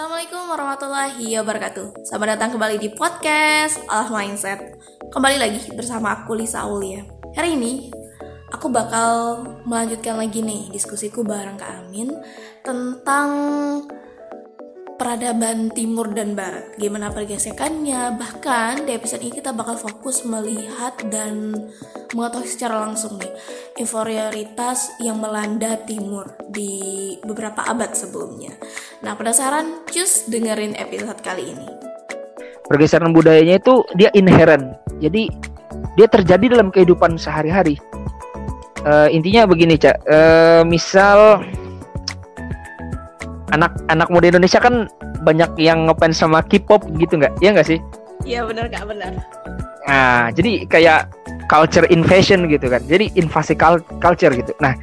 Assalamualaikum warahmatullahi wabarakatuh. Selamat datang kembali di podcast Allah Mindset. Kembali lagi bersama aku Lisa Aulia. Hari ini aku bakal melanjutkan lagi nih diskusiku bareng Kak Amin Tentang peradaban timur dan barat. Gimana pergesekannya? Bahkan di episode ini kita bakal fokus melihat dan mengetahui secara langsung nih Inferioritas yang melanda timur di beberapa abad sebelumnya. Nah penasaran? Cus dengerin episode kali ini. Pergeseran budayanya itu dia inherent. Jadi dia terjadi dalam kehidupan sehari-hari. Uh, Intinya begini Cak. Uh, Misal anak-anak muda Indonesia kan banyak yang ngefans sama K-pop gitu nggak? Iya nggak sih? Iya benar kak benar. Nah jadi kayak culture invasion gitu kan. Jadi invasi culture gitu. Nah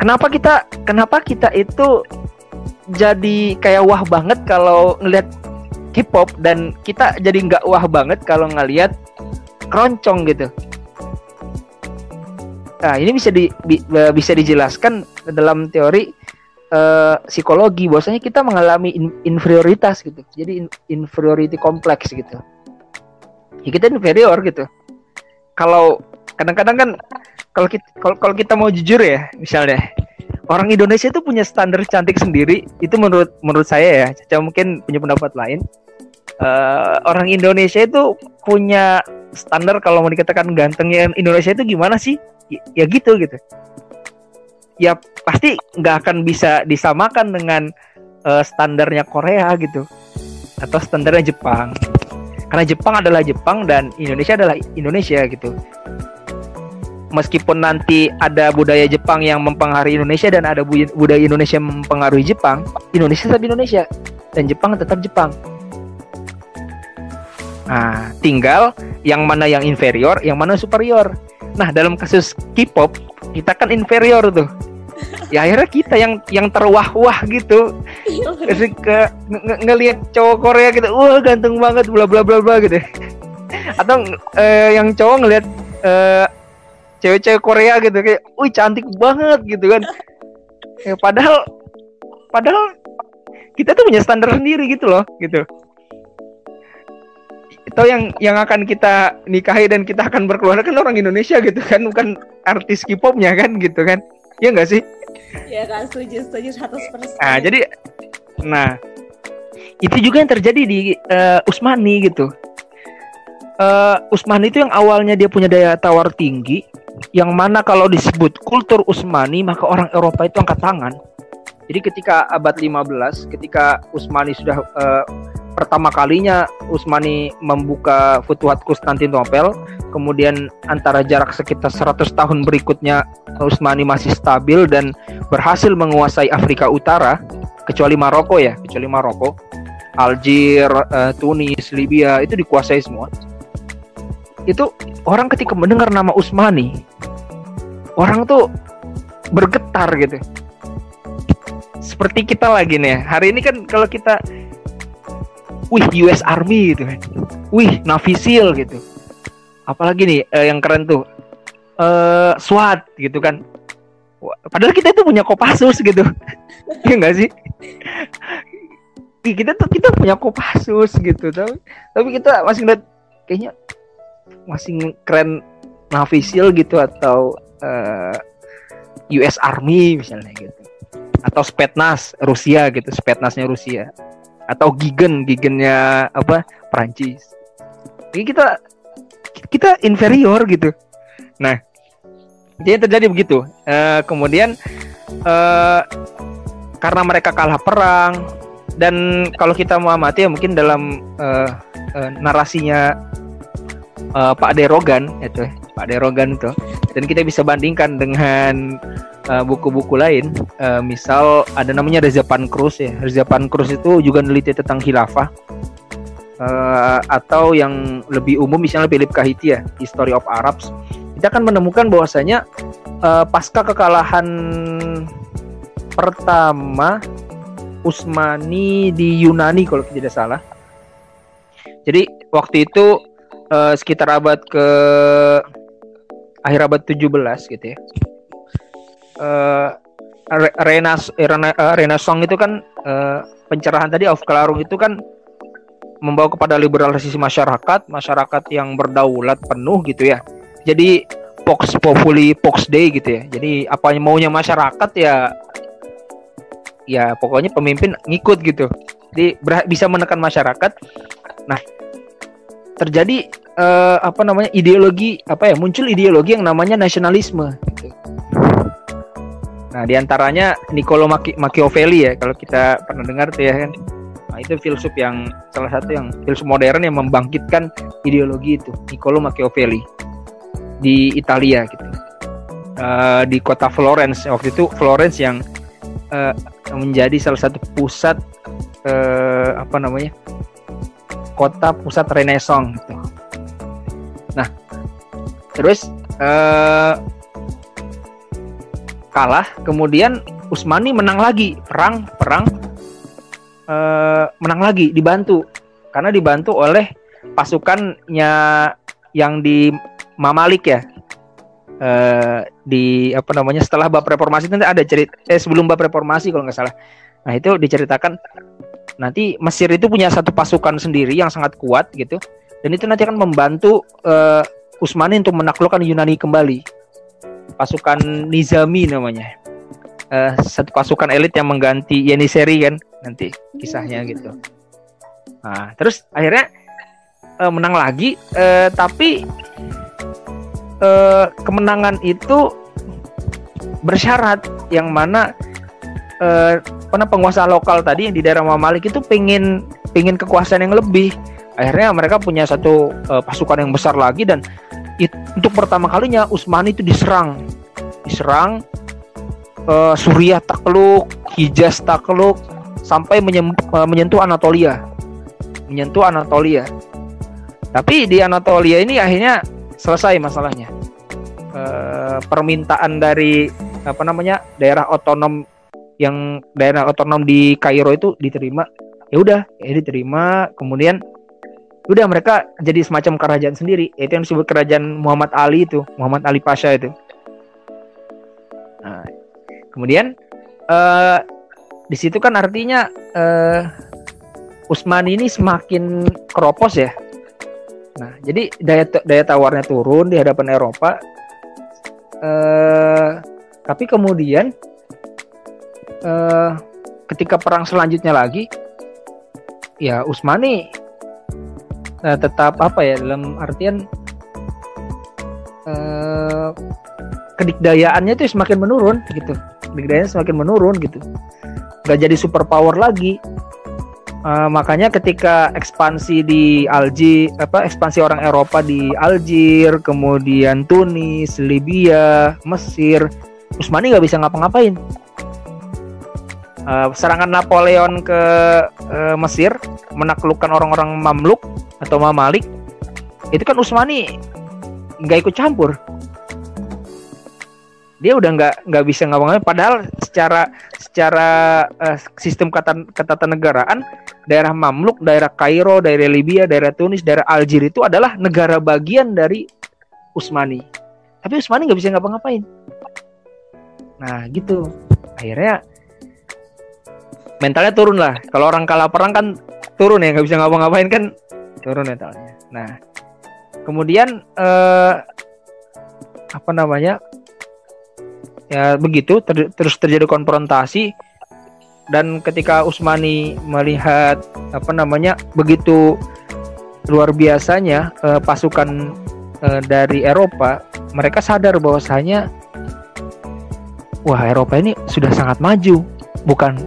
kenapa kita kenapa kita itu jadi kayak wah banget kalau ngelihat K-pop dan kita jadi nggak wah banget kalau ngelihat keroncong gitu. Nah ini bisa di bi, bisa dijelaskan dalam teori uh, psikologi bahwasanya kita mengalami in, inferioritas gitu. Jadi in, inferiority kompleks gitu. Ya kita inferior gitu. Kalau kadang-kadang kan kalau kita kalau kita mau jujur ya misalnya orang Indonesia itu punya standar cantik sendiri itu menurut menurut saya ya Caca mungkin punya pendapat lain. Uh, orang Indonesia itu punya standar kalau mau dikatakan gantengnya Indonesia itu gimana sih? Ya, ya gitu gitu ya pasti nggak akan bisa disamakan dengan uh, standarnya Korea gitu. Atau standarnya Jepang. Karena Jepang adalah Jepang dan Indonesia adalah Indonesia gitu. Meskipun nanti ada budaya Jepang yang mempengaruhi Indonesia dan ada budaya Indonesia mempengaruhi Jepang Indonesia tetap Indonesia dan Jepang tetap Jepang. Nah, tinggal yang mana yang inferior, yang mana superior. Nah, dalam kasus K-pop, kita kan inferior tuh ya akhirnya kita yang yang terwah-wah gitu. Iya, ke ng ngelihat cowok Korea gitu wah ganteng banget bla bla bla bla gitu. Atau uh, yang cowok ngelihat uh, cewek-cewek Korea gitu kayak wih cantik banget gitu kan. Ya, padahal padahal kita tuh punya standar sendiri gitu loh gitu. Itu yang yang akan kita nikahi dan kita akan berkeluarga kan orang Indonesia gitu kan bukan artis K-popnya kan gitu kan. Iya enggak sih? Iya kan, setuju, setuju 100%. Nah, jadi nah itu juga yang terjadi di uh, Usmani gitu. Uh, Usmani itu yang awalnya dia punya daya tawar tinggi, yang mana kalau disebut kultur Usmani maka orang Eropa itu angkat tangan. Jadi ketika abad 15, ketika Usmani sudah uh, pertama kalinya Utsmani membuka Futuhat Konstantinopel, kemudian antara jarak sekitar 100 tahun berikutnya Utsmani masih stabil dan berhasil menguasai Afrika Utara, kecuali Maroko ya, kecuali Maroko. Algier, uh, Tunis, Libya itu dikuasai semua. Itu orang ketika mendengar nama Utsmani, orang tuh bergetar gitu. Seperti kita lagi nih. Hari ini kan kalau kita wih US Army gitu kan wih SEAL gitu apalagi nih uh, yang keren tuh uh, SWAT gitu kan. Padahal kita itu punya Kopassus gitu. Ya enggak sih? Kita tuh kita punya Kopassus gitu tapi tapi kita masih ngeliat kayaknya masih keren Navy SEAL gitu atau uh, eh, US Army misalnya gitu. Atau Spetnas Rusia gitu Spetnasnya Rusia. Atau Gigen Gigennya apa? Prancis ini kita kita inferior gitu nah jadi terjadi begitu uh, kemudian uh, karena mereka kalah perang dan kalau kita mau amati ya mungkin dalam uh, uh, narasinya uh, Pak Derogan itu Pak Derogan itu dan kita bisa bandingkan dengan buku-buku uh, lain, uh, misal ada namanya Reza Pankrus ya. Reza Pankrus itu juga meneliti tentang khilafah. Uh, atau yang lebih umum misalnya Philip Kahiti ya, History of Arabs. Kita akan menemukan bahwasanya uh, pasca kekalahan pertama Utsmani di Yunani kalau tidak salah. Jadi waktu itu uh, sekitar abad ke akhir abad 17 gitu ya uh, Rena Rena uh, Renaissance itu kan uh, pencerahan tadi of Kelarung itu kan membawa kepada liberalisasi masyarakat, masyarakat yang berdaulat penuh gitu ya. Jadi Pox Populi Pox Day gitu ya. Jadi apa yang maunya masyarakat ya ya pokoknya pemimpin ngikut gitu. Jadi bisa menekan masyarakat. Nah, terjadi uh, apa namanya ideologi apa ya muncul ideologi yang namanya nasionalisme. Gitu. Nah, di antaranya Niccolo Machiavelli ya kalau kita pernah dengar tuh ya kan Nah, itu filsuf yang salah satu yang filsuf modern yang membangkitkan ideologi itu, Niccolo Machiavelli di Italia gitu. Uh, di kota Florence waktu itu Florence yang uh, menjadi salah satu pusat uh, apa namanya kota pusat Renaissance gitu. Nah, terus uh, kalah, kemudian Usmani menang lagi perang perang uh, menang lagi dibantu. Karena dibantu oleh pasukannya yang di Mamalik ya. Uh, di apa namanya setelah bab reformasi nanti ada cerita eh sebelum bab reformasi kalau nggak salah. Nah itu diceritakan nanti Mesir itu punya satu pasukan sendiri yang sangat kuat gitu. Dan itu nanti akan membantu uh, Usmani untuk menaklukkan Yunani kembali. Pasukan Nizami namanya uh, satu pasukan elit yang mengganti Yeniseri kan nanti kisahnya gitu. Nah, terus akhirnya uh, menang lagi, uh, tapi uh, kemenangan itu bersyarat yang mana uh, penguasa lokal tadi yang di daerah Mamalik itu pengen pengen kekuasaan yang lebih. Akhirnya mereka punya satu uh, pasukan yang besar lagi dan it, untuk pertama kalinya Utsmani itu diserang, diserang uh, Suriah takluk, Hijaz takluk, sampai eh, menyentuh Anatolia. Menyentuh Anatolia. Tapi di Anatolia ini akhirnya selesai masalahnya. E, permintaan dari apa namanya daerah otonom yang daerah otonom di Kairo itu diterima. Ya udah, ya diterima. Kemudian udah mereka jadi semacam kerajaan sendiri. Itu yang disebut kerajaan Muhammad Ali itu, Muhammad Ali Pasha itu. Nah, kemudian uh, di situ kan artinya uh, Usmani ini semakin keropos ya. Nah, jadi daya daya tawarnya turun di hadapan Eropa. Uh, tapi kemudian uh, ketika perang selanjutnya lagi, ya Usmani uh, tetap apa ya dalam artian uh, kedikdayaannya itu semakin menurun gitu. Kedikdayaannya semakin menurun gitu. Nggak jadi super power lagi. Uh, makanya ketika ekspansi di Alji apa ekspansi orang Eropa di Aljir kemudian Tunis Libya Mesir Usmani nggak bisa ngapa-ngapain. Uh, serangan Napoleon ke uh, Mesir menaklukkan orang-orang Mamluk atau Mamalik itu kan Usmani nggak ikut campur dia udah nggak nggak bisa ngomongnya padahal secara secara uh, sistem ketatanegaraan daerah Mamluk, daerah Kairo, daerah Libya, daerah Tunis, daerah Aljer itu adalah negara bagian dari Utsmani. Tapi Utsmani nggak bisa ngapa-ngapain. Nah gitu. Akhirnya mentalnya turun lah. Kalau orang kalah perang kan turun ya, nggak bisa ngapa-ngapain kan turun mentalnya. Nah kemudian eh, apa namanya ya begitu ter terus terjadi konfrontasi. Dan ketika Usmani melihat apa namanya begitu luar biasanya uh, pasukan uh, dari Eropa mereka sadar bahwasanya wah Eropa ini sudah sangat maju. Bukan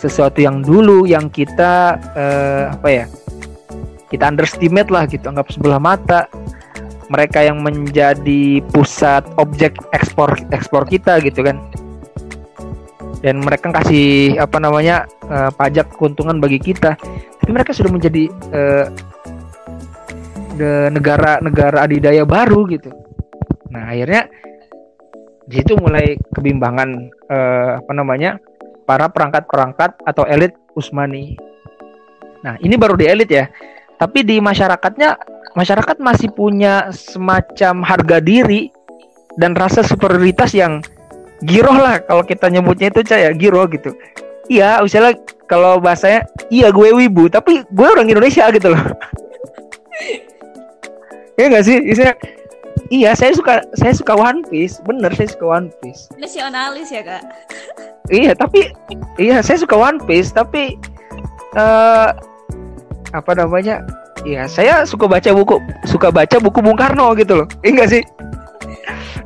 sesuatu yang dulu yang kita uh, apa ya kita underestimate lah gitu anggap sebelah mata mereka yang menjadi pusat objek ekspor ekspor kita gitu kan. Dan mereka kasih apa namanya uh, pajak keuntungan bagi kita. Tapi mereka sudah menjadi uh, negara-negara adidaya baru gitu. Nah akhirnya di situ mulai kebimbangan uh, apa namanya para perangkat-perangkat atau elit Usmani. Nah ini baru di elit ya. Tapi di masyarakatnya masyarakat masih punya semacam harga diri dan rasa superioritas yang giroh lah kalau kita nyebutnya itu caya giroh gitu. Iya misalnya kalau bahasanya iya gue wibu tapi gue orang Indonesia gitu loh. Ya nggak sih? Isinya iya saya suka saya suka One Piece. Bener saya suka One Piece. Nasionalis ya kak? Iya tapi iya saya suka One Piece tapi uh, apa namanya Iya, saya suka baca buku, suka baca buku Bung Karno gitu loh. Iya enggak sih?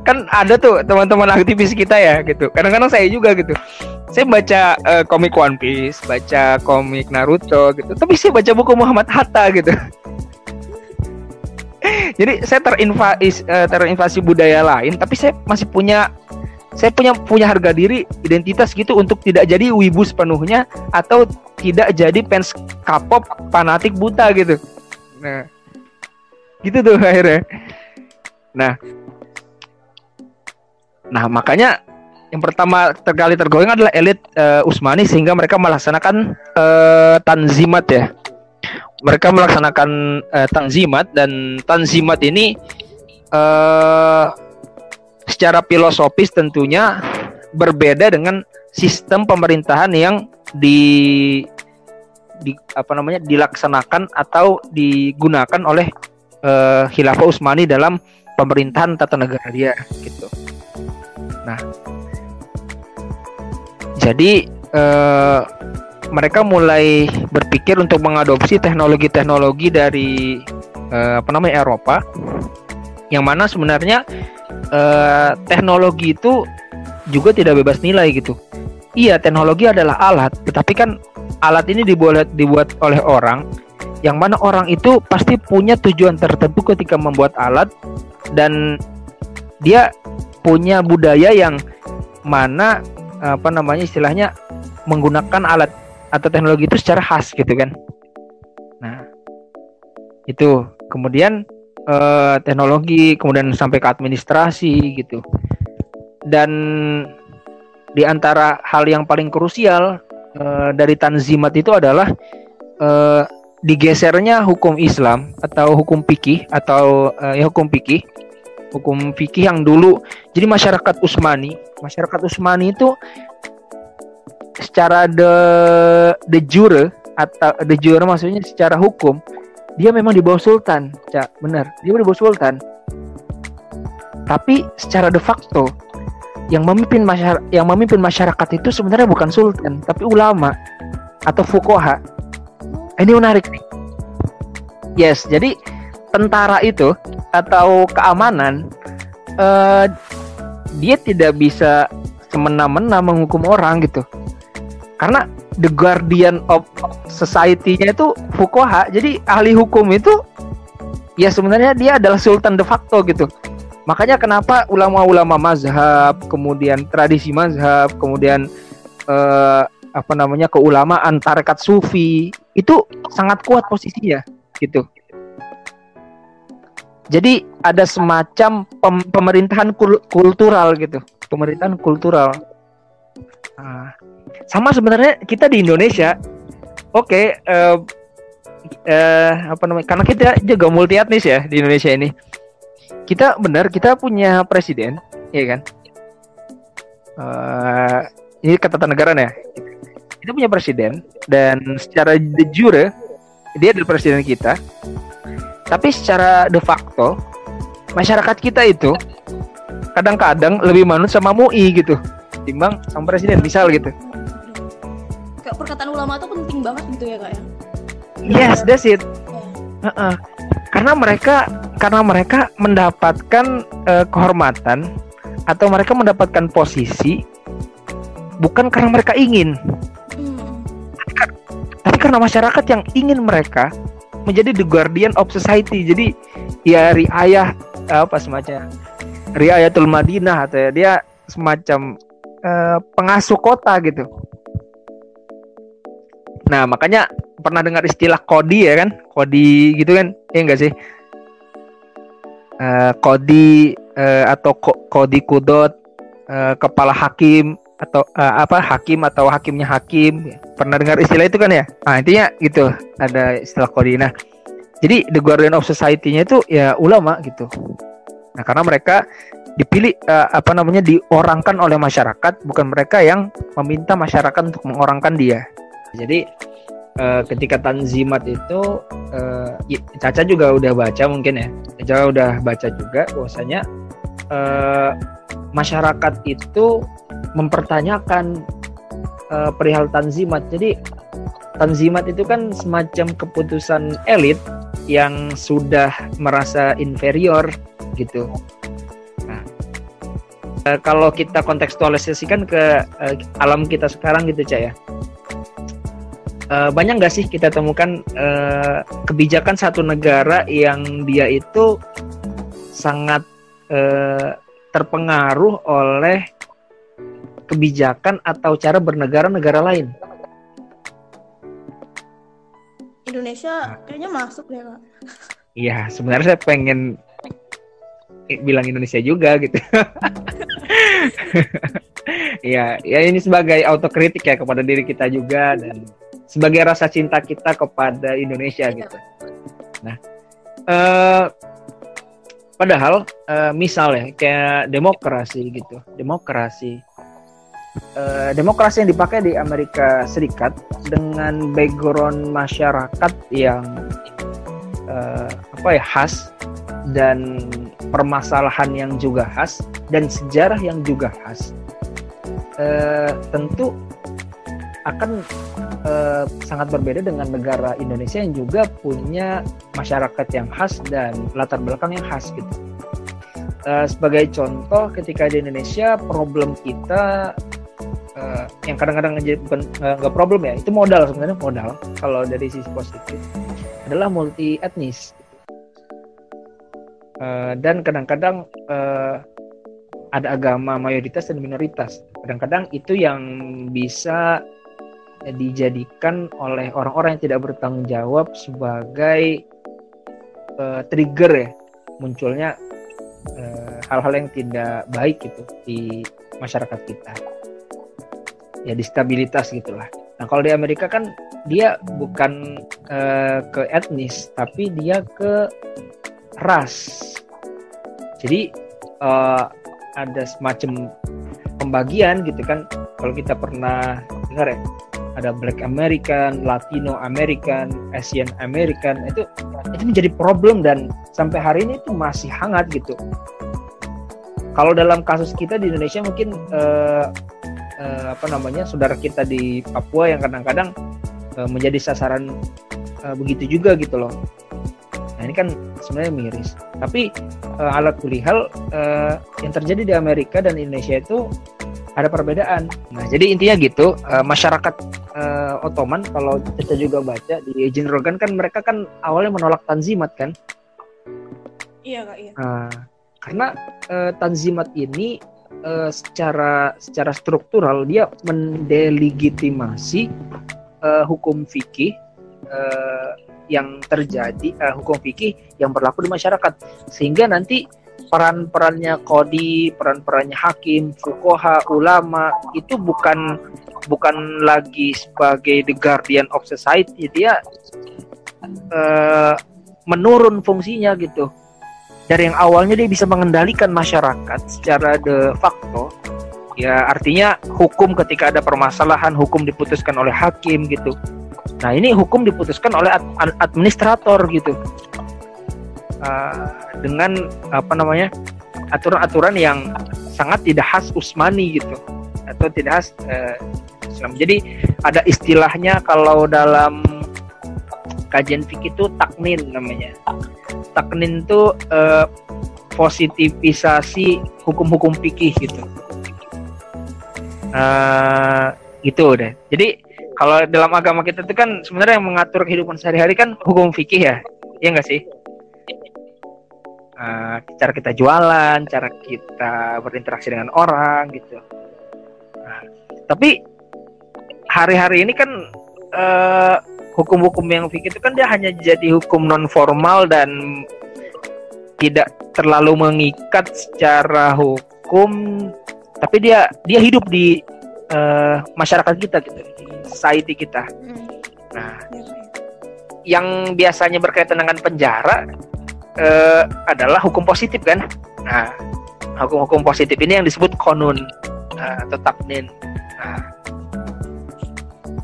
Kan ada tuh teman-teman aktivis kita ya gitu. Kadang-kadang saya juga gitu. Saya baca uh, komik One Piece, baca komik Naruto gitu. Tapi saya baca buku Muhammad Hatta gitu. Jadi saya terinvasi, uh, terinvasi budaya lain, tapi saya masih punya saya punya punya harga diri, identitas gitu untuk tidak jadi wibu sepenuhnya atau tidak jadi fans K-pop fanatik buta gitu nah gitu tuh akhirnya. Nah. Nah makanya yang pertama terkali tergoyang adalah elit uh, Usmani sehingga mereka melaksanakan uh, tanzimat ya. Mereka melaksanakan uh, tanzimat dan tanzimat ini uh, secara filosofis tentunya berbeda dengan sistem pemerintahan yang di di apa namanya dilaksanakan atau digunakan oleh uh, Khilafah Utsmani dalam pemerintahan tata negara dia gitu. Nah, jadi uh, mereka mulai berpikir untuk mengadopsi teknologi-teknologi dari uh, apa namanya Eropa, yang mana sebenarnya uh, teknologi itu juga tidak bebas nilai gitu. Iya, teknologi adalah alat, tetapi kan alat ini dibuat dibuat oleh orang yang mana orang itu pasti punya tujuan tertentu ketika membuat alat dan dia punya budaya yang mana apa namanya istilahnya menggunakan alat atau teknologi itu secara khas gitu kan. Nah, itu kemudian eh, teknologi kemudian sampai ke administrasi gitu. Dan di antara hal yang paling krusial uh, dari tanzimat itu adalah uh, digesernya hukum Islam atau hukum fikih atau uh, ya hukum fikih hukum fikih yang dulu. Jadi masyarakat Utsmani masyarakat Utsmani itu secara de de jure atau de jure maksudnya secara hukum dia memang di bawah sultan cak. Benar dia di bawah sultan. Tapi secara de facto yang memimpin masyarakat yang memimpin masyarakat itu sebenarnya bukan sultan tapi ulama atau fukoha ini menarik nih. Yes jadi tentara itu atau keamanan uh, dia tidak bisa semena-mena menghukum orang gitu. Karena the guardian of society-nya itu fukoha jadi ahli hukum itu ya sebenarnya dia adalah sultan de facto gitu Makanya kenapa ulama-ulama mazhab, kemudian tradisi mazhab, kemudian eh, apa namanya keulamaan tarekat sufi itu sangat kuat posisinya gitu. Jadi ada semacam pem pemerintahan kul kultural gitu, pemerintahan kultural. Nah, sama sebenarnya kita di Indonesia, oke, okay, eh, eh, apa namanya? Karena kita juga multi etnis ya di Indonesia ini kita benar kita punya presiden, ya kan? Uh, ini ketatanegaraan ya. Kita punya presiden dan secara de jure dia adalah presiden kita. Tapi secara de facto masyarakat kita itu kadang-kadang lebih manut sama MUI gitu timbang sama presiden misal gitu. Kayak perkataan ulama itu penting banget gitu ya kak ya. Yes, that's it. Yeah. Uh -uh. Karena mereka karena mereka mendapatkan uh, kehormatan atau mereka mendapatkan posisi bukan karena mereka ingin. Tapi karena masyarakat yang ingin mereka menjadi the guardian of society. Jadi ya riayah apa semacam riayatul madinah atau ya, dia semacam uh, pengasuh kota gitu nah makanya pernah dengar istilah kodi ya kan? Kodi gitu kan? Ya enggak sih? Uh, kodi uh, atau kodi kudot uh, kepala hakim atau uh, apa hakim atau hakimnya hakim. Pernah dengar istilah itu kan ya? Nah intinya gitu ada istilah kodi. Nah jadi the guardian of society-nya itu ya ulama gitu. Nah karena mereka dipilih uh, apa namanya diorangkan oleh masyarakat bukan mereka yang meminta masyarakat untuk mengorangkan dia Jadi uh, ketika tanzimat itu uh, Caca juga udah baca mungkin ya. Caca udah baca juga bahwasanya uh, masyarakat itu mempertanyakan uh, perihal tanzimat. Jadi tanzimat itu kan semacam keputusan elit yang sudah merasa inferior gitu. Nah, kalau kita kontekstualisasikan ke alam kita sekarang gitu, Cak ya uh, banyak nggak sih kita temukan uh, kebijakan satu negara yang dia itu sangat uh, terpengaruh oleh kebijakan atau cara bernegara negara lain? Indonesia kayaknya masuk deh kak. Iya, sebenarnya saya pengen bilang Indonesia juga gitu. ya, ya ini sebagai autokritik ya kepada diri kita juga dan sebagai rasa cinta kita kepada Indonesia gitu. Nah, uh, padahal uh, misalnya kayak demokrasi gitu, demokrasi, uh, demokrasi yang dipakai di Amerika Serikat dengan background masyarakat yang uh, apa ya khas dan permasalahan yang juga khas dan sejarah yang juga khas, uh, tentu akan uh, sangat berbeda dengan negara Indonesia yang juga punya masyarakat yang khas dan latar belakang yang khas gitu. Uh, sebagai contoh, ketika di Indonesia problem kita uh, yang kadang-kadang bukan nggak problem ya, itu modal sebenarnya modal kalau dari sisi positif adalah multi etnis uh, dan kadang-kadang uh, ada agama mayoritas dan minoritas. Kadang-kadang itu yang bisa dijadikan oleh orang-orang yang tidak bertanggung jawab sebagai uh, trigger ya. Munculnya eh, hal-hal uh, yang tidak baik gitu di masyarakat kita. Ya distabilitas gitulah. Nah kalau di Amerika kan dia bukan uh, ke etnis tapi dia ke ras. Jadi uh, ada semacam pembagian gitu kan. Kalau kita pernah dengar ya ada Black American, Latino American, Asian American itu itu menjadi problem dan sampai hari ini itu masih hangat gitu. Kalau dalam kasus kita di Indonesia mungkin uh, uh, apa namanya saudara kita di Papua yang kadang-kadang uh, menjadi sasaran uh, begitu juga gitu loh. Nah ini kan sebenarnya miris. Tapi uh, alat kulihal uh, yang terjadi di Amerika dan Indonesia itu ada perbedaan. Nah, jadi intinya gitu, uh, masyarakat uh, Ottoman kalau kita juga baca di Eugene Rogan kan mereka kan awalnya menolak Tanzimat kan? Iya kak, iya. Uh, karena uh, Tanzimat ini uh, secara secara struktural dia mendelegitimasi uh, hukum fikih uh, yang terjadi, uh, hukum fikih yang berlaku di masyarakat, sehingga nanti peran-perannya kodi, peran-perannya hakim, fukoha, ulama itu bukan bukan lagi sebagai the guardian of society, dia uh, menurun fungsinya gitu. Dari yang awalnya dia bisa mengendalikan masyarakat secara de facto, ya artinya hukum ketika ada permasalahan hukum diputuskan oleh hakim gitu. Nah ini hukum diputuskan oleh administrator gitu. Uh, dengan apa namanya aturan-aturan yang sangat tidak khas Usmani gitu atau tidak khas uh, Islam. Jadi ada istilahnya kalau dalam kajian fikih itu taknin namanya. Taknin itu uh, positivisasi hukum-hukum fikih gitu. Uh, gitu deh. Jadi kalau dalam agama kita itu kan sebenarnya yang mengatur kehidupan sehari-hari kan hukum fikih ya, iya nggak sih? uh, cara kita jualan, cara kita berinteraksi dengan orang gitu. Nah, tapi hari-hari ini kan uh, hukum-hukum yang fikih itu kan dia hanya jadi hukum non formal dan tidak terlalu mengikat secara hukum, tapi dia dia hidup di uh, masyarakat kita gitu, di society kita. Hmm. Nah, iya, iya. yang biasanya berkaitan dengan penjara uh, adalah hukum positif kan nah hukum-hukum positif ini yang disebut konun uh, atau taknin nah,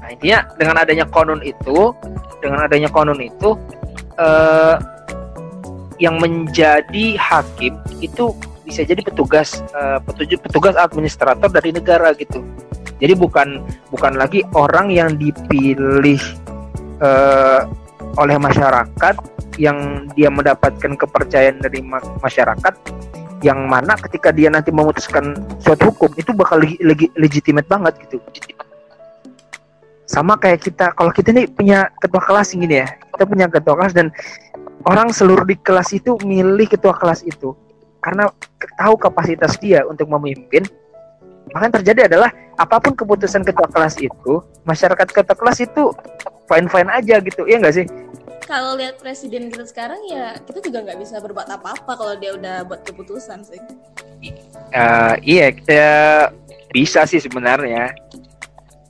nah intinya dengan adanya konon itu, dengan adanya konon itu, uh, yang menjadi hakim itu bisa jadi petugas uh, petugas petugas administrator dari negara gitu. Jadi bukan bukan lagi orang yang dipilih uh, oleh masyarakat yang dia mendapatkan kepercayaan dari ma masyarakat yang mana ketika dia nanti memutuskan suatu hukum itu bakal legi, legitimate banget gitu. Sama kayak kita kalau kita nih punya ketua kelas gini ya. Kita punya ketua kelas dan orang seluruh di kelas itu milih ketua kelas itu karena tahu kapasitas dia untuk memimpin. Maka yang terjadi adalah apa pun keputusan ketua kelas itu masyarakat ketua kelas itu fine fine aja gitu ya nggak sih? Kalau lihat presiden kita sekarang ya kita juga nggak bisa berbuat apa-apa kalau dia udah buat keputusan sih. Uh, iya kita bisa sih sebenarnya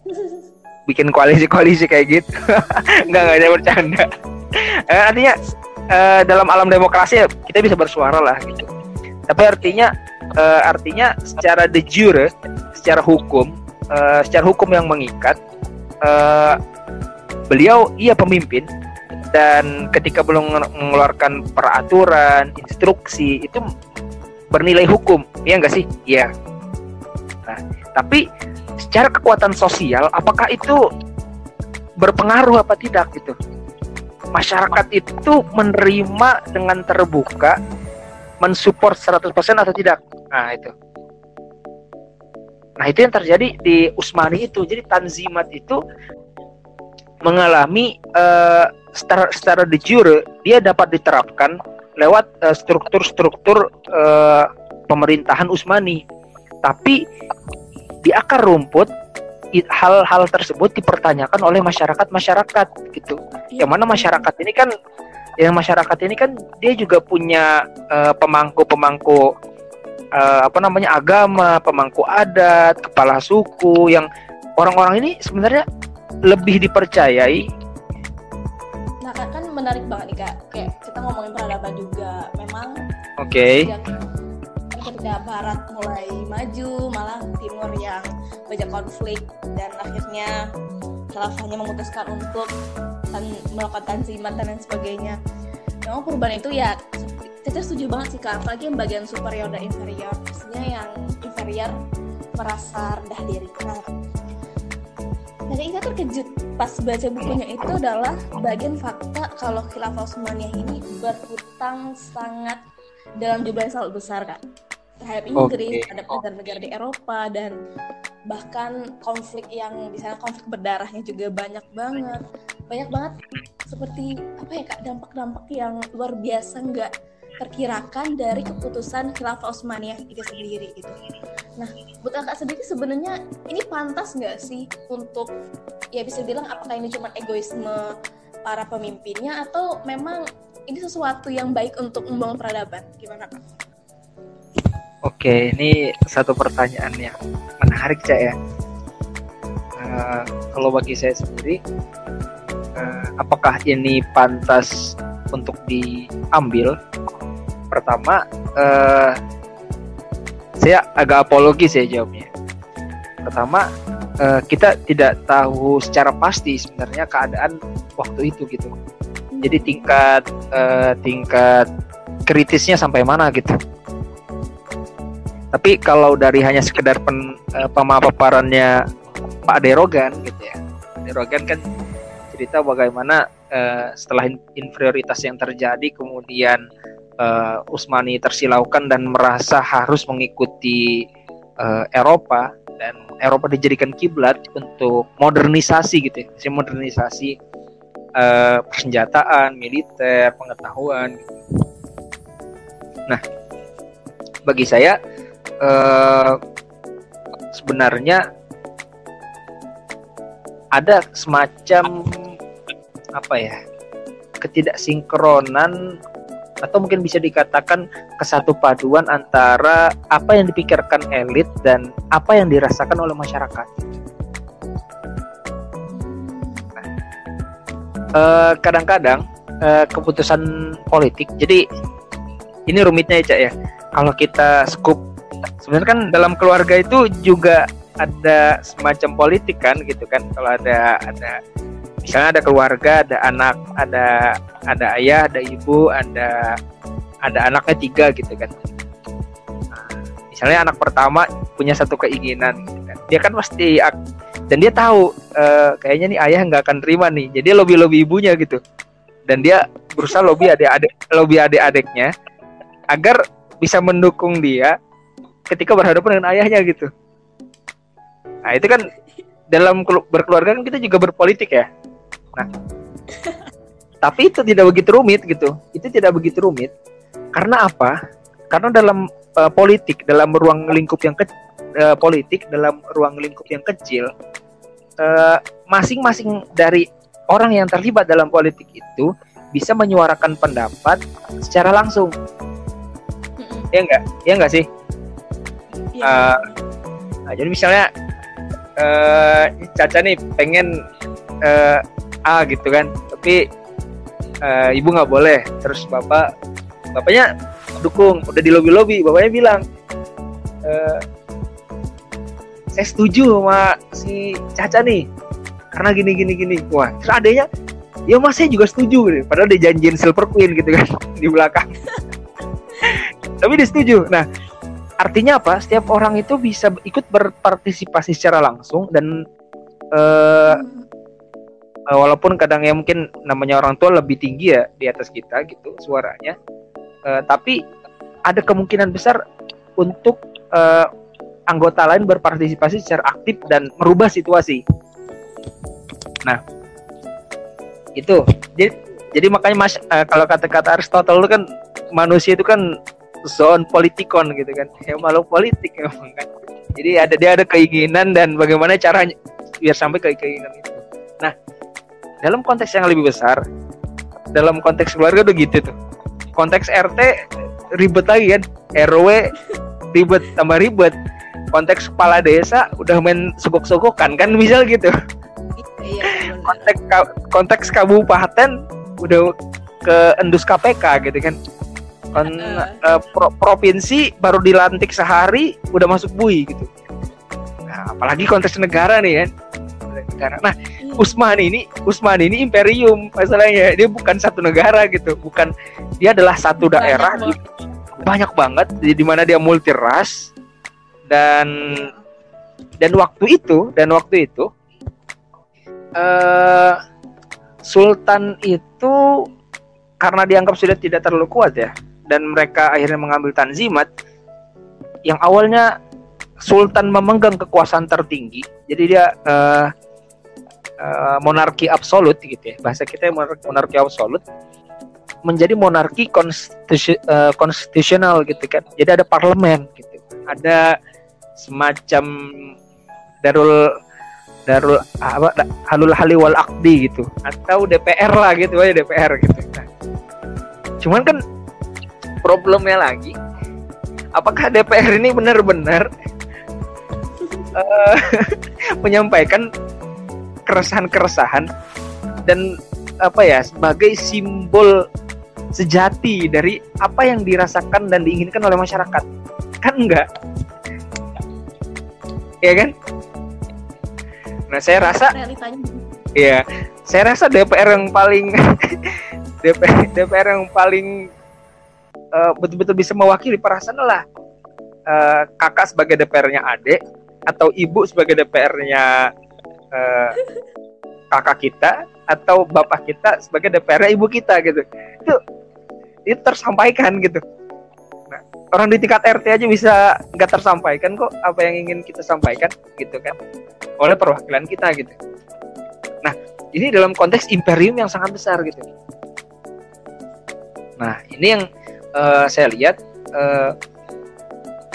bikin koalisi-koalisi kayak gitu. Nggak nggak ada bercanda. Uh, artinya uh, dalam alam demokrasi ya kita bisa bersuara lah gitu. Tapi artinya uh, artinya secara de jure secara hukum uh, secara hukum yang mengikat uh, beliau iya pemimpin. Dan ketika belum mengeluarkan peraturan instruksi itu bernilai hukum. Ya enggak sih? Iya. Nah tapi secara kekuatan sosial apakah itu berpengaruh apa tidak gitu masyarakat itu menerima dengan terbuka mensupport 100% atau tidak. Nah, itu. Nah, itu yang terjadi di Usmani itu. Jadi Tanzimat itu mengalami uh, secara secara de jure dia dapat diterapkan lewat uh, struktur-struktur uh, pemerintahan Usmani. Tapi di akar rumput hal-hal tersebut dipertanyakan oleh masyarakat-masyarakat gitu. Yang mana masyarakat ini kan yang masyarakat ini kan dia juga punya uh, pemangku-pemangku uh, apa namanya agama, pemangku adat, kepala suku yang orang-orang ini sebenarnya lebih dipercayai. Nah kan, kan menarik banget nih kak, kayak kita ngomongin peradaban juga, memang. Oke. Okay. Ketika Barat mulai maju, malah Timur yang banyak konflik dan akhirnya khilafahnya memutuskan untuk tan melakukan tanzimat dan sebagainya. Memang perubahan itu ya saya setuju banget sih kak. Apalagi yang bagian superior dan inferior. Maksudnya yang inferior merasa rendah diri. Nah dan ini terkejut pas baca bukunya itu adalah bagian fakta kalau khilafah Utsmaniyah ini berhutang sangat dalam jumlah yang sangat besar kak terhadap Inggris, okay. terhadap negara-negara di Eropa dan bahkan konflik yang di sana konflik berdarahnya juga banyak banget banyak banget seperti apa ya kak dampak-dampak yang luar biasa nggak terkirakan dari keputusan khilafah Utsmaniyah itu sendiri gitu. Nah, buat kakak sendiri sebenarnya ini pantas nggak sih untuk ya bisa bilang apakah ini cuma egoisme para pemimpinnya atau memang ini sesuatu yang baik untuk membangun peradaban? Gimana kak? Oke, ini satu pertanyaan yang menarik cak ya. Uh, kalau bagi saya sendiri, uh, apakah ini pantas untuk diambil? Pertama, uh, saya agak apologis ya jawabnya. Pertama, uh, kita tidak tahu secara pasti sebenarnya keadaan waktu itu gitu. Jadi tingkat uh, tingkat kritisnya sampai mana gitu tapi kalau dari hanya sekedar pen, uh, pemaparannya Pak Derogan gitu ya Derogan kan cerita bagaimana uh, setelah inferioritas yang terjadi kemudian uh, Usmani tersilaukan dan merasa harus mengikuti uh, Eropa dan Eropa dijadikan kiblat untuk modernisasi gitu ya, modernisasi uh, persenjataan, militer, pengetahuan. Gitu. Nah, bagi saya uh, sebenarnya ada semacam apa ya ketidaksinkronan atau mungkin bisa dikatakan kesatu paduan antara apa yang dipikirkan elit dan apa yang dirasakan oleh masyarakat. Nah, kadang-kadang uh, keputusan politik, jadi ini rumitnya ya cak ya. Kalau kita scoop sebenarnya kan dalam keluarga itu juga ada semacam politik kan gitu kan. Kalau ada ada misalnya ada keluarga ada anak ada ada ayah ada ibu ada ada anaknya tiga gitu kan. Nah, misalnya anak pertama punya satu keinginan gitu kan. Dia kan pasti dan dia tahu uh, kayaknya nih ayah nggak akan terima nih. Jadi lobby lobby ibunya gitu. Dan dia berusaha lobby adik-adik lobby adik-adiknya agar bisa mendukung dia ketika berhadapan dengan ayahnya gitu Nah itu kan dalam berkeluarga kan kita juga berpolitik ya. Nah, tapi itu tidak begitu rumit gitu. Itu tidak begitu rumit. Karena apa? Karena dalam uh, politik, dalam ruang lingkup yang ke uh, politik, dalam ruang lingkup yang kecil, masing-masing uh, dari orang yang terlibat dalam politik itu bisa menyuarakan pendapat secara langsung. Ya enggak? Ya enggak sih? Uh, nah, jadi misalnya uh, Caca nih pengen uh, A gitu kan tapi uh, ibu nggak boleh. Terus bapak bapaknya dukung udah di lobby lobby bapaknya bilang uh, saya setuju sama si Caca nih karena gini gini gini. Wah terus adanya ya mas saya juga setuju. Nih padahal dia janjiin silver queen gitu kan di belakang. Tapi dia setuju. Nah artinya apa? Setiap orang itu bisa ikut berpartisipasi secara langsung dan uh, walaupun kadang ya mungkin namanya orang tua lebih tinggi ya di atas kita gitu suaranya, uh, tapi ada kemungkinan besar untuk uh, anggota lain berpartisipasi secara aktif dan merubah situasi. Nah, itu jadi jadi makanya mas uh, kalau kata-kata Aristotle itu kan manusia itu kan zone politikon gitu kan. Ya malu politik emang kan. Jadi ada dia ada keinginan dan bagaimana caranya biar sampai ke keinginan itu. Nah dalam konteks yang lebih besar dalam konteks keluarga udah gitu tuh. Konteks RT ribet lagi kan. RW ribet tambah ribet. Konteks kepala desa udah main sogok-sogokan kan misal gitu. Iya, konteks konteks kabupaten udah ke endus KPK gitu kan kan uh, pro provinsi baru dilantik sehari udah masuk bui gitu. Nah apalagi konteks negara nih kan. Negara. Nah iya. Usman ini Usman ini imperium masalahnya. Dia bukan satu negara gitu. Bukan dia adalah satu daerah banyak, di, banyak banget. Di, di mana dia multi ras dan dan waktu itu dan waktu itu uh, Sultan itu karena dianggap sudah tidak terlalu kuat ya dan mereka akhirnya mengambil tanzimat yang awalnya sultan memegang kekuasaan tertinggi. Jadi dia uh, uh, monarki absolut gitu ya. Bahasa kita monarki, absolut. Menjadi monarki uh, konstitusional gitu kan. Jadi ada parlemen gitu. Ada semacam darul darul apa halul hali wal akdi gitu. Atau DPR lah gitu ya DPR gitu. Nah, cuman kan problemnya lagi. Apakah DPR ini benar-benar uh, menyampaikan keresahan-keresahan dan apa ya sebagai simbol sejati dari apa yang dirasakan dan diinginkan oleh masyarakat? Kan enggak? Ya kan? Nah saya rasa Iya, saya rasa DPR yang paling DPR, DPR yang paling uh, betul-betul bisa mewakili perasaan lah. Uh, kakak sebagai DPR-nya adik atau ibu sebagai DPR-nya uh, kakak kita atau bapak kita sebagai DPR-nya ibu kita gitu. Itu itu tersampaikan gitu. Nah, orang di tingkat RT aja bisa nggak tersampaikan kok apa yang ingin kita sampaikan gitu kan oleh perwakilan kita gitu. Nah ini dalam konteks imperium yang sangat besar gitu. Nah ini yang uh, saya lihat uh,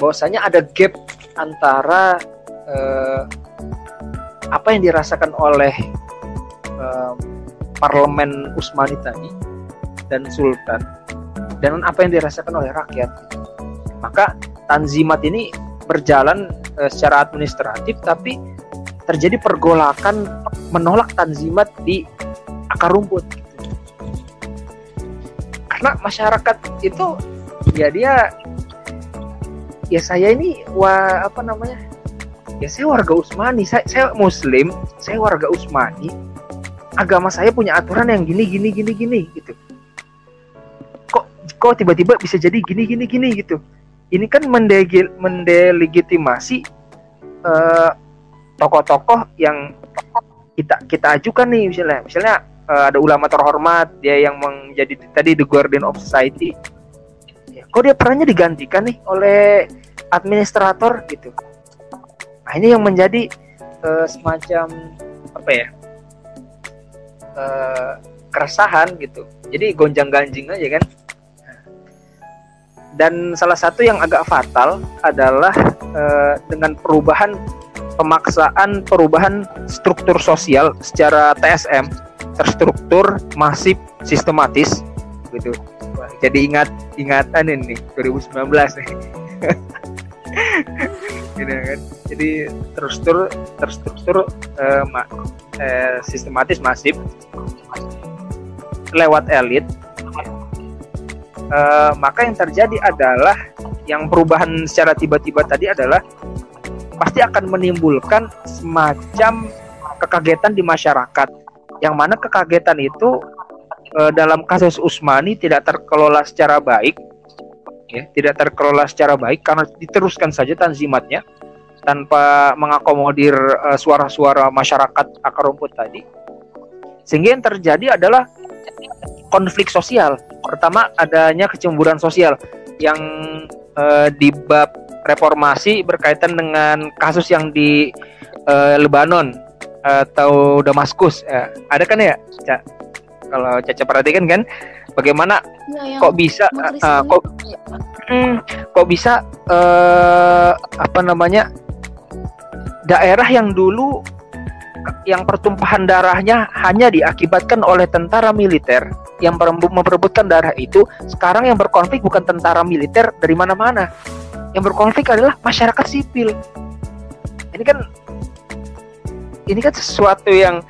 bahwasanya ada gap antara uh, apa yang dirasakan oleh uh, parlemen Utsmani tadi dan Sultan dan apa yang dirasakan oleh rakyat. Maka Tanzimat ini berjalan uh, secara administratif tapi terjadi pergolakan menolak Tanzimat di akar rumput karena masyarakat itu ya dia ya saya ini wah apa namanya ya saya warga Usmani. Saya, saya Muslim saya warga Usmani. Agama saya punya aturan yang gini gini gini gini gitu. Kok kok tiba-tiba bisa jadi gini gini gini gitu? Ini kan mendegil, mendelegitimasi uh, tokoh-tokoh yang kita kita ajukan nih misalnya misalnya uh, ada ulama terhormat dia yang menjadi tadi the guardian of society. Ya, kok dia perannya digantikan nih oleh administrator gitu. Nah ini yang menjadi uh, semacam apa ya uh, keresahan gitu. Jadi gonjang ganjing aja kan. Dan salah satu yang agak fatal adalah uh, dengan perubahan pemaksaan perubahan struktur sosial secara TSM terstruktur masif sistematis gitu. Jadi ingat ingatan ini 2019 nih. Gitu kan. Jadi terstruktur terstruktur uh, ma, uh, sistematis masif lewat elit. Uh, maka yang terjadi adalah yang perubahan secara tiba-tiba tadi adalah pasti akan menimbulkan semacam kekagetan di masyarakat yang mana kekagetan itu e, dalam kasus Usmani tidak terkelola secara baik ya tidak terkelola secara baik karena diteruskan saja tanzimatnya tanpa mengakomodir suara suara-suara masyarakat akar rumput tadi. Sehingga yang terjadi adalah konflik sosial. Pertama adanya kecemburuan sosial yang e, di bab reformasi berkaitan dengan kasus yang di uh, Lebanon atau Damaskus ya. ada kan ya Ca? kalau Caca perhatikan kan bagaimana ya, kok bisa uh, kok hmm, kok bisa uh, apa namanya daerah yang dulu yang pertumpahan darahnya hanya diakibatkan oleh tentara militer yang memperebutkan darah itu sekarang yang berkonflik bukan tentara militer dari mana-mana yang berkonflik adalah masyarakat sipil ini kan ini kan sesuatu yang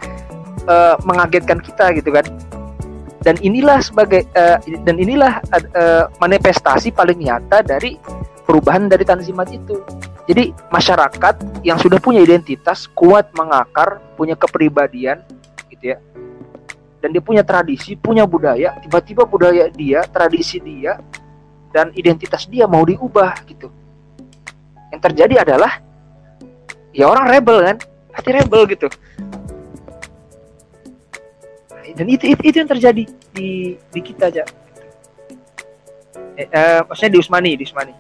uh, mengagetkan kita gitu kan. Dan inilah sebagai uh, dan inilah uh, manifestasi paling nyata dari perubahan dari tanzimat itu. Jadi masyarakat yang sudah punya identitas kuat mengakar punya kepribadian gitu ya. Dan dia punya tradisi punya budaya tiba-tiba budaya dia tradisi dia dan identitas dia mau diubah gitu. Yang terjadi adalah ya orang rebel kan, pasti rebel gitu. Dan itu itu, itu yang terjadi di di kita aja. Eh, eh, maksudnya di Usmani, di Usmani.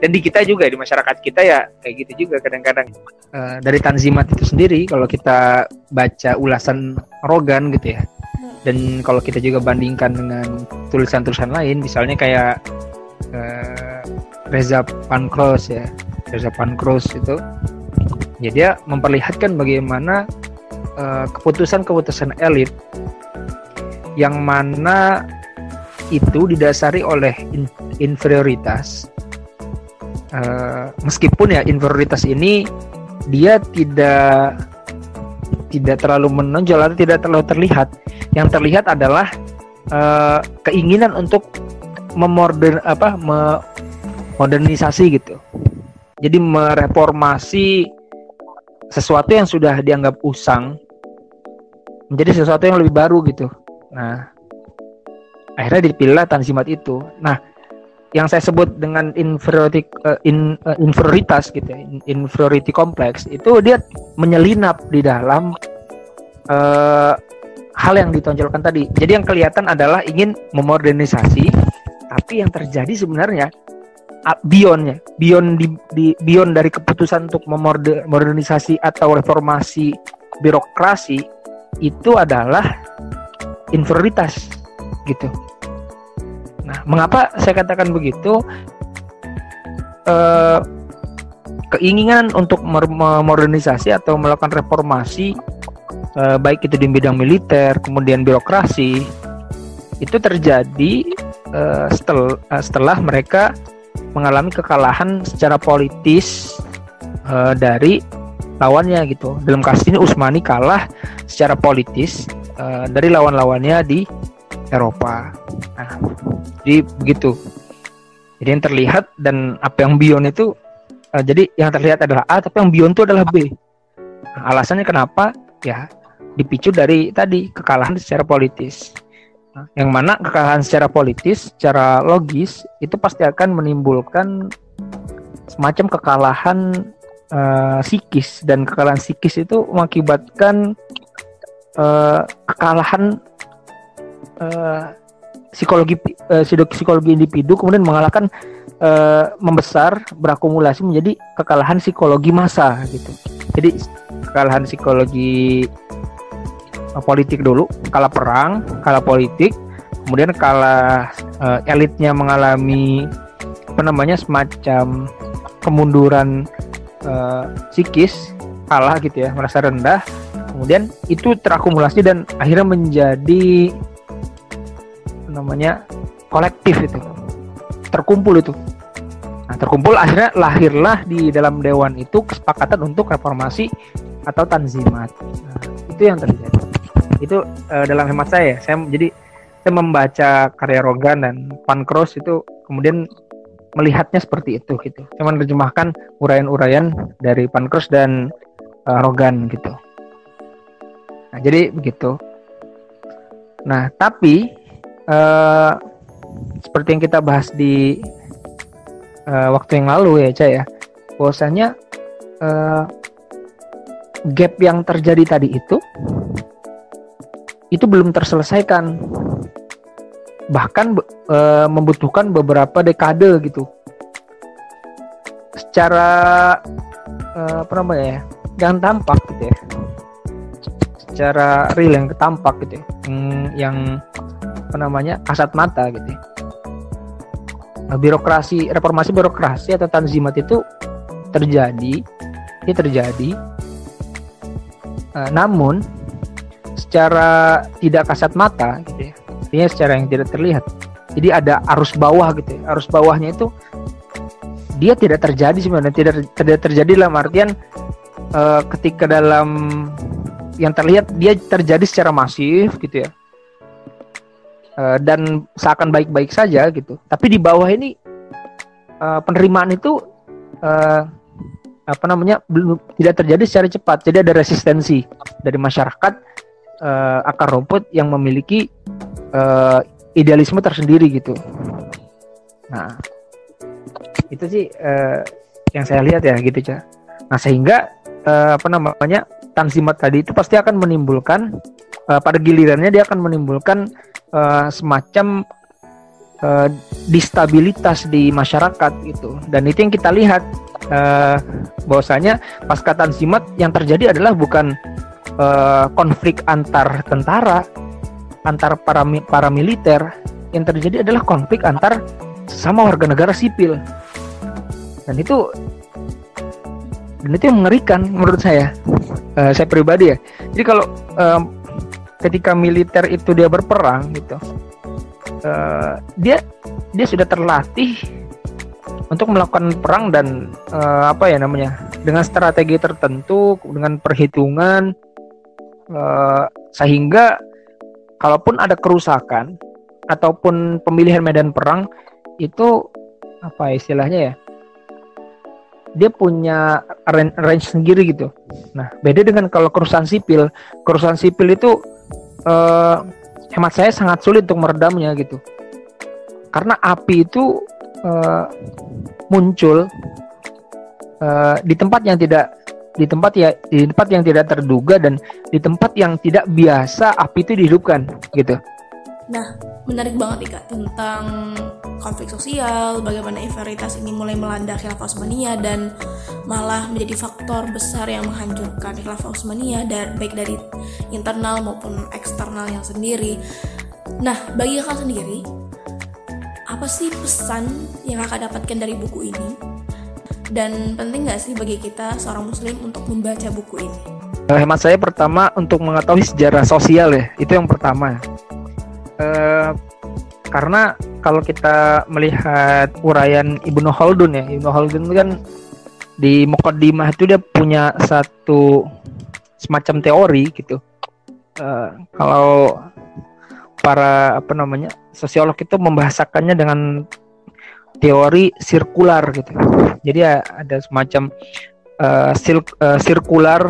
Dan di kita juga di masyarakat kita ya kayak gitu juga kadang-kadang. Uh, dari Tanzimat itu sendiri kalau kita baca ulasan Rogan gitu ya. Dan kalau kita juga bandingkan dengan tulisan-tulisan lain, misalnya kayak uh, Reza Pankros ya Reza Pankros itu ya dia memperlihatkan bagaimana uh, keputusan-keputusan elit yang mana itu didasari oleh in inferioritas uh, meskipun ya inferioritas ini dia tidak tidak terlalu menonjol atau tidak terlalu terlihat yang terlihat adalah uh, keinginan untuk memodern apa modernisasi gitu. Jadi mereformasi sesuatu yang sudah dianggap usang menjadi sesuatu yang lebih baru gitu. Nah, akhirnya dipilihlah tanzimat itu. Nah, yang saya sebut dengan inferiority uh, in, uh, inferioritas gitu ya, inferiority complex itu dia menyelinap di dalam uh, hal yang ditonjolkan tadi. Jadi yang kelihatan adalah ingin memodernisasi tapi yang terjadi sebenarnya beyondnya. Beyond di, di beyond dari keputusan untuk memodernisasi atau reformasi birokrasi itu adalah inferioritas gitu. Nah mengapa saya katakan begitu? Eh, keinginan untuk memodernisasi atau melakukan reformasi eh, baik itu di bidang militer kemudian birokrasi itu terjadi uh, setel, uh, setelah mereka mengalami kekalahan secara politis uh, dari lawannya gitu. Dalam kasus ini Usmani kalah secara politis uh, dari lawan-lawannya di Eropa. Nah, jadi begitu. Jadi yang terlihat dan apa yang Bion itu uh, jadi yang terlihat adalah A tapi yang beyond itu adalah B nah, alasannya kenapa ya dipicu dari tadi kekalahan secara politis yang mana kekalahan secara politis secara logis itu pasti akan menimbulkan semacam kekalahan uh, psikis dan kekalahan psikis itu mengakibatkan uh, kekalahan uh, psikologi uh, psikologi individu kemudian mengalahkan uh, membesar berakumulasi menjadi kekalahan psikologi massa gitu. Jadi kekalahan psikologi politik dulu, kalah perang, kalah politik, kemudian kalah uh, elitnya mengalami apa namanya semacam kemunduran uh, psikis, kalah gitu ya, merasa rendah. Kemudian itu terakumulasi dan akhirnya menjadi namanya kolektif itu terkumpul itu. Nah terkumpul akhirnya lahirlah di dalam dewan itu kesepakatan untuk reformasi atau tanzimat. Nah, itu yang terjadi itu uh, dalam hemat saya saya jadi saya membaca karya Rogan dan Pankros itu kemudian melihatnya seperti itu gitu. Saya menerjemahkan uraian-uraian dari Pankros dan uh, Rogan gitu. Nah jadi begitu. Nah tapi uh, seperti yang kita bahas di uh, waktu yang lalu ya Cah ya bahwasanya uh, gap yang terjadi tadi itu itu belum terselesaikan. Bahkan uh, membutuhkan beberapa dekade gitu. Secara uh, apa namanya ya yang tampak gitu ya. Secara real yang tampak gitu ya. Yang, yang apa namanya kasat mata gitu ya. Nah, birokrasi reformasi birokrasi atau tanzimat itu terjadi ini terjadi. Uh, namun secara tidak kasat mata gitu ya. Artinya secara yang tidak terlihat. Jadi ada arus bawah gitu ya. Arus bawahnya itu dia tidak terjadi sebenarnya. Tidak tidak terjadi dalam artian uh, ketika dalam yang terlihat dia terjadi secara masif gitu ya. Uh, dan seakan baik-baik saja gitu. Tapi di bawah ini uh, penerimaan itu uh, apa namanya belum tidak terjadi secara cepat. Jadi ada resistensi dari masyarakat uh, akar rumput yang memiliki uh, idealisme tersendiri gitu. Nah, itu sih uh, yang saya lihat ya gitu, Cah. Nah, sehingga uh, apa namanya tanzimat tadi itu pasti akan menimbulkan uh, pada gilirannya dia akan menimbulkan uh, semacam uh, distabilitas di masyarakat gitu dan itu yang kita lihat uh, bahwasanya pasca tanzimat yang terjadi adalah bukan uh, konflik antar tentara antar para para militer yang terjadi adalah konflik antar sama warga negara sipil. Dan itu dan itu yang mengerikan menurut saya uh, saya pribadi ya. Jadi kalau um, ketika militer itu dia berperang gitu uh, dia dia sudah terlatih untuk melakukan perang dan uh, apa ya namanya dengan strategi tertentu dengan perhitungan uh, sehingga kalaupun ada kerusakan ataupun pemilihan medan perang itu apa istilahnya ya dia punya range, sendiri gitu. Nah, beda dengan kalau kerusuhan sipil. Kerusuhan sipil itu uh, hemat saya sangat sulit untuk meredamnya gitu karena api itu uh, muncul di tempat yang tidak di tempat ya di tempat yang tidak terduga dan di tempat yang tidak biasa api itu dihidupkan gitu. Nah, menarik banget nih kak tentang konflik sosial, bagaimana inferioritas ini mulai melanda khilafah Utsmaniyah dan malah menjadi faktor besar yang menghancurkan khilafah Utsmaniyah dan baik dari internal maupun eksternal yang sendiri. Nah, bagi kakak sendiri, apa sih pesan yang kakak dapatkan dari buku ini? Dan penting nggak sih bagi kita seorang muslim untuk membaca buku ini? Hemat saya pertama untuk mengetahui sejarah sosial ya, itu yang pertama. Uh, karena kalau kita melihat uraian Ibnu Khaldun ya Ibnu Khaldun kan di Mukaddimah itu dia punya satu semacam teori gitu uh, kalau para apa namanya sosiolog itu membahasakannya dengan teori sirkular gitu. Jadi ada semacam uh, uh, sirkular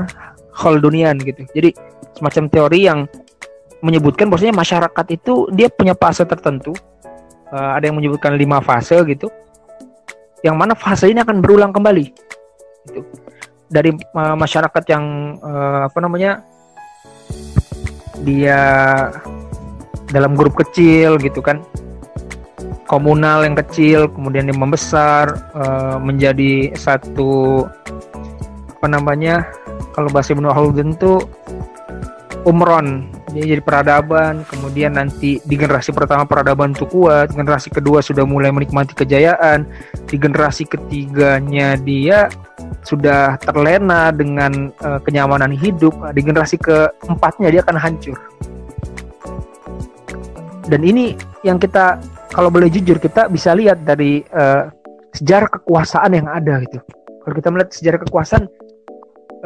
Khaldunian gitu. Jadi semacam teori yang menyebutkan bahwasanya masyarakat itu dia punya fase tertentu. Uh, ada yang menyebutkan lima fase gitu. Yang mana fase ini akan berulang kembali. Gitu. Dari uh, masyarakat yang uh, apa namanya? dia dalam grup kecil gitu kan komunal yang kecil kemudian yang membesar uh, menjadi satu apa namanya kalau bahasa Ibnu Khaldun itu umron. Dia jadi peradaban kemudian nanti di generasi pertama peradaban itu kuat generasi kedua sudah mulai menikmati kejayaan di generasi ketiganya dia sudah terlena dengan uh, kenyamanan hidup di generasi keempatnya dia akan hancur. Dan ini yang kita kalau boleh jujur kita bisa lihat dari uh, sejarah kekuasaan yang ada gitu. Kalau kita melihat sejarah kekuasaan,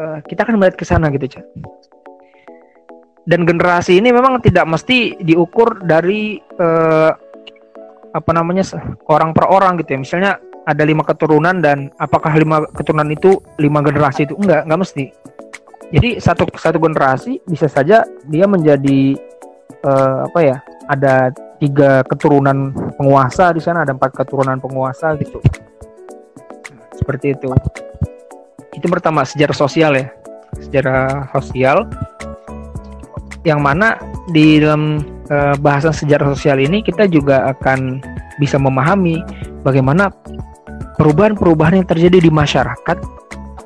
uh, kita akan melihat ke sana gitu, Cak. Dan generasi ini memang tidak mesti diukur dari uh, apa namanya orang per orang gitu ya. Misalnya ada lima keturunan dan apakah lima keturunan itu lima generasi itu enggak, enggak mesti. Jadi satu satu generasi bisa saja dia menjadi uh, apa ya? Ada tiga keturunan penguasa di sana ada empat keturunan penguasa gitu. Seperti itu. Itu pertama sejarah sosial ya. Sejarah sosial. Yang mana di dalam uh, bahasan sejarah sosial ini kita juga akan bisa memahami bagaimana perubahan-perubahan yang terjadi di masyarakat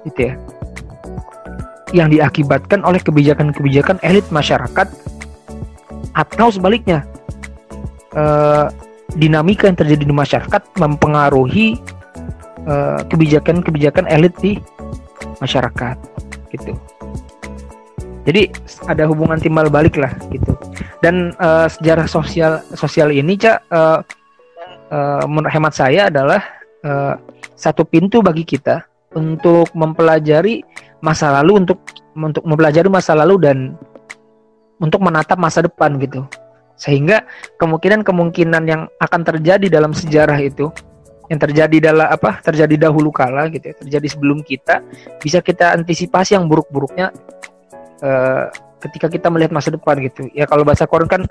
gitu ya yang diakibatkan oleh kebijakan-kebijakan elit masyarakat atau sebaliknya uh, dinamika yang terjadi di masyarakat mempengaruhi eh, kebijakan-kebijakan uh, elit di masyarakat gitu. Jadi ada hubungan timbal balik lah gitu. Dan uh, sejarah sosial sosial ini cak uh, uh, menurut hemat saya adalah uh, satu pintu bagi kita untuk mempelajari masa lalu untuk untuk mempelajari masa lalu dan untuk menatap masa depan gitu sehingga kemungkinan-kemungkinan yang akan terjadi dalam sejarah itu yang terjadi dalam apa terjadi dahulu kala gitu ya, terjadi sebelum kita bisa kita antisipasi yang buruk-buruknya uh, ketika kita melihat masa depan gitu. Ya kalau bahasa Quran kan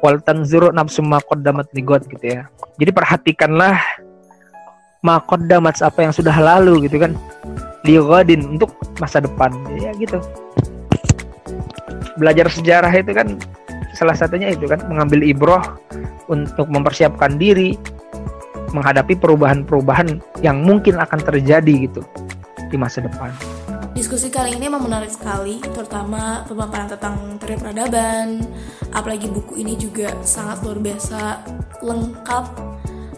wal tanzuru nafsum maqaddamat ligot gitu ya. Jadi perhatikanlah maqaddamat apa yang sudah lalu gitu kan ligodin untuk masa depan. Ya gitu. Belajar sejarah itu kan salah satunya itu kan mengambil ibroh untuk mempersiapkan diri menghadapi perubahan-perubahan yang mungkin akan terjadi gitu di masa depan. Diskusi kali ini memang menarik sekali, terutama pemaparan tentang teori peradaban. Apalagi buku ini juga sangat luar biasa lengkap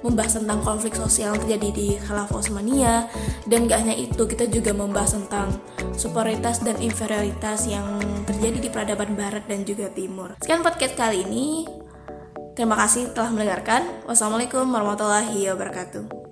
membahas tentang konflik sosial yang terjadi di Khalafah Osmania dan gak hanya itu kita juga membahas tentang superioritas dan inferioritas yang terjadi di peradaban barat dan juga timur. Sekian podcast kali ini. Terima kasih telah mendengarkan. Wassalamualaikum warahmatullahi wabarakatuh.